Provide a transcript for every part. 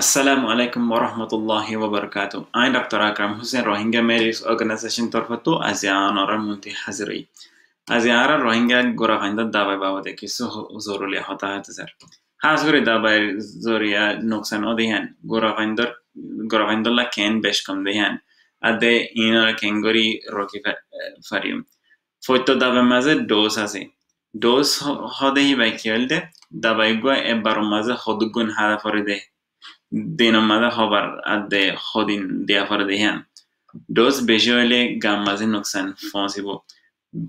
Assalamu alaikum warahmatullahi wabarakatuh. I'm Dr. Akram Hussein, Rohingya Merit Organization তরফতো আজি আনার মন্ত্রী হাজিরই আজি আর রোহিঙ্গা গোরা ফাইন্দা দাবাই বাবদে কিছু জরুরি হতা হতে স্যার হাজ করে দাবাই জরিয়া নোকসান ও দিহান গোরা ফাইন্দর গোরা ফাইন্দল্লা কেন বেশ কম দিহান আদে ইনার কেঙ্গরি রকি ফারিম ফৈত্য দাবার মাঝে ডোজ আছে ডোজ হদেহি বাই কি হইল দে দাবাই গুয়া এবার মাঝে হদুগুন হাদা ফরে দে দিনমাদা হবার আদে হদিন দিয়া ফরে দেহিয়ান ডোজ বেশি হইলে গাম মাঝে নোকসান পৌঁছিব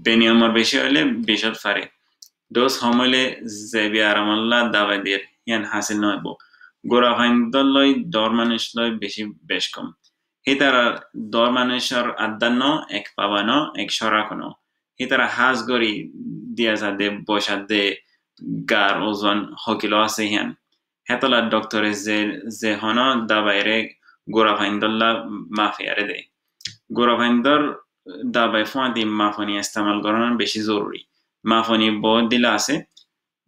বেনিয়মর বেশি হইলে বিষত ফারে ডোজ কম হইলে জেবি আরামাল্লা দাবাই দিয়ে ইয়ান হাসিল নহব গোড়া ফাইন্দল লই দর মানুষ লই বেশি বেশ কম হি তারা দর মানুষের আদান্ন এক পাবানো এক সরাকনো হি তারা হাজ গড়ি দিয়া যা দে বসা দে গার ওজন হকিলো আছে হিয়ান hetala doctore ze ze hono dabaire gorafaindolla মাফিয়ারে দেয় গোরাভাইন্দর দাবাই ফোঁয়াদি মাফনি ইস্তেমাল করানো বেশি জরুরি মাফনি বহুত দিলা আছে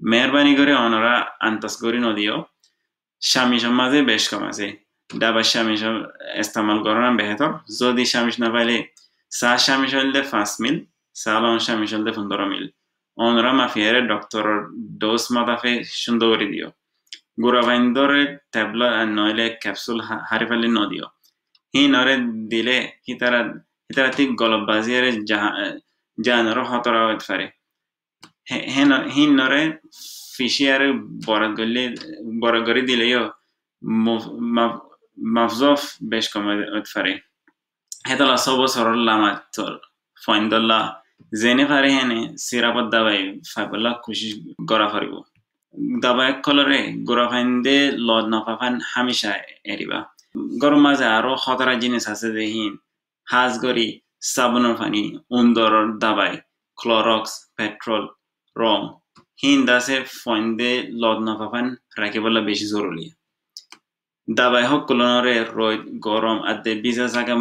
মেহরবানি করে অনরা আন্তাস করি নদীও স্বামী সমাজে বেশ কম আছে ডাবার স্বামী ইস্তেমাল করানো বেহতর যদি স্বামী না পাইলে সা স্বামী চললে পাঁচ মিল সালন স্বামী চললে পনেরো মিল অনরা মাফিয়ারে ডক্টর ডোজ মাতাফে সুন্দর করে দিও গুরাবাইন্দরে ট্যাবলেট নইলে ক্যাপসুল হারি ফেলি নদিও। হি নরে দিলে হিতারা হিতারা ঠিক গলব বাজিয়ারে জানর হতরা হইতে পারে হি নরে ফিশিয়ারে বরাদ গলি বরাদ গরি দিলেও মাফজফ বেশ কম হইতে পারে হেতলা সব সরল লামা ফাইবল্লা খুশি গড়া কলরে গোরাফাইন্দে লদ নফাফান হামিশা এরিবা গরম মাঝে আরও খতরা জিনিস আছে দেহিন হাজ গরি সাবুনের পানি উন্দর দাবাই ক্লরক্স পেট্রোল রং হিন দাসে ফইন্দে লদ নফাফান রাখিবলা বেশি জরুরি দাবাই হক কলনরে রোদ গরম আদে বিজা জাগা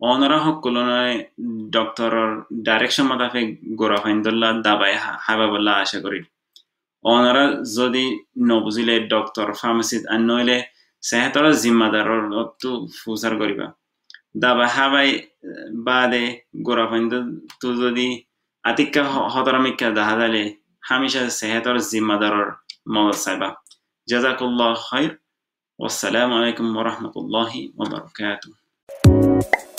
অনৰা সকলনৈ ডক্তৰৰ ডাইৰেকশ্যন মতাফে গৌৰৱেন্দ্ৰলা দাবাই হাব বোলা আশা কৰি। অনৰা যদি নবুজিলে ডক্তৰ ফাৰ্মাচিত আনিলে চেহেতৰ জিম্মাদাৰৰটো ফুচাৰ কৰিবা। দাবাই হাবাই বাদে গৌৰৱেন্দ্ৰটো যদি আতিকা সতৰামিক্ষা দেখা যালে হামিচা চেহেতৰ জিম্মাদাৰৰ মদত চাইবা। জাজাকুল্লাহ হয় আসসালামু আলাইকুম ওৰহমতুল্লাহি ওবৰকাতু Thank you.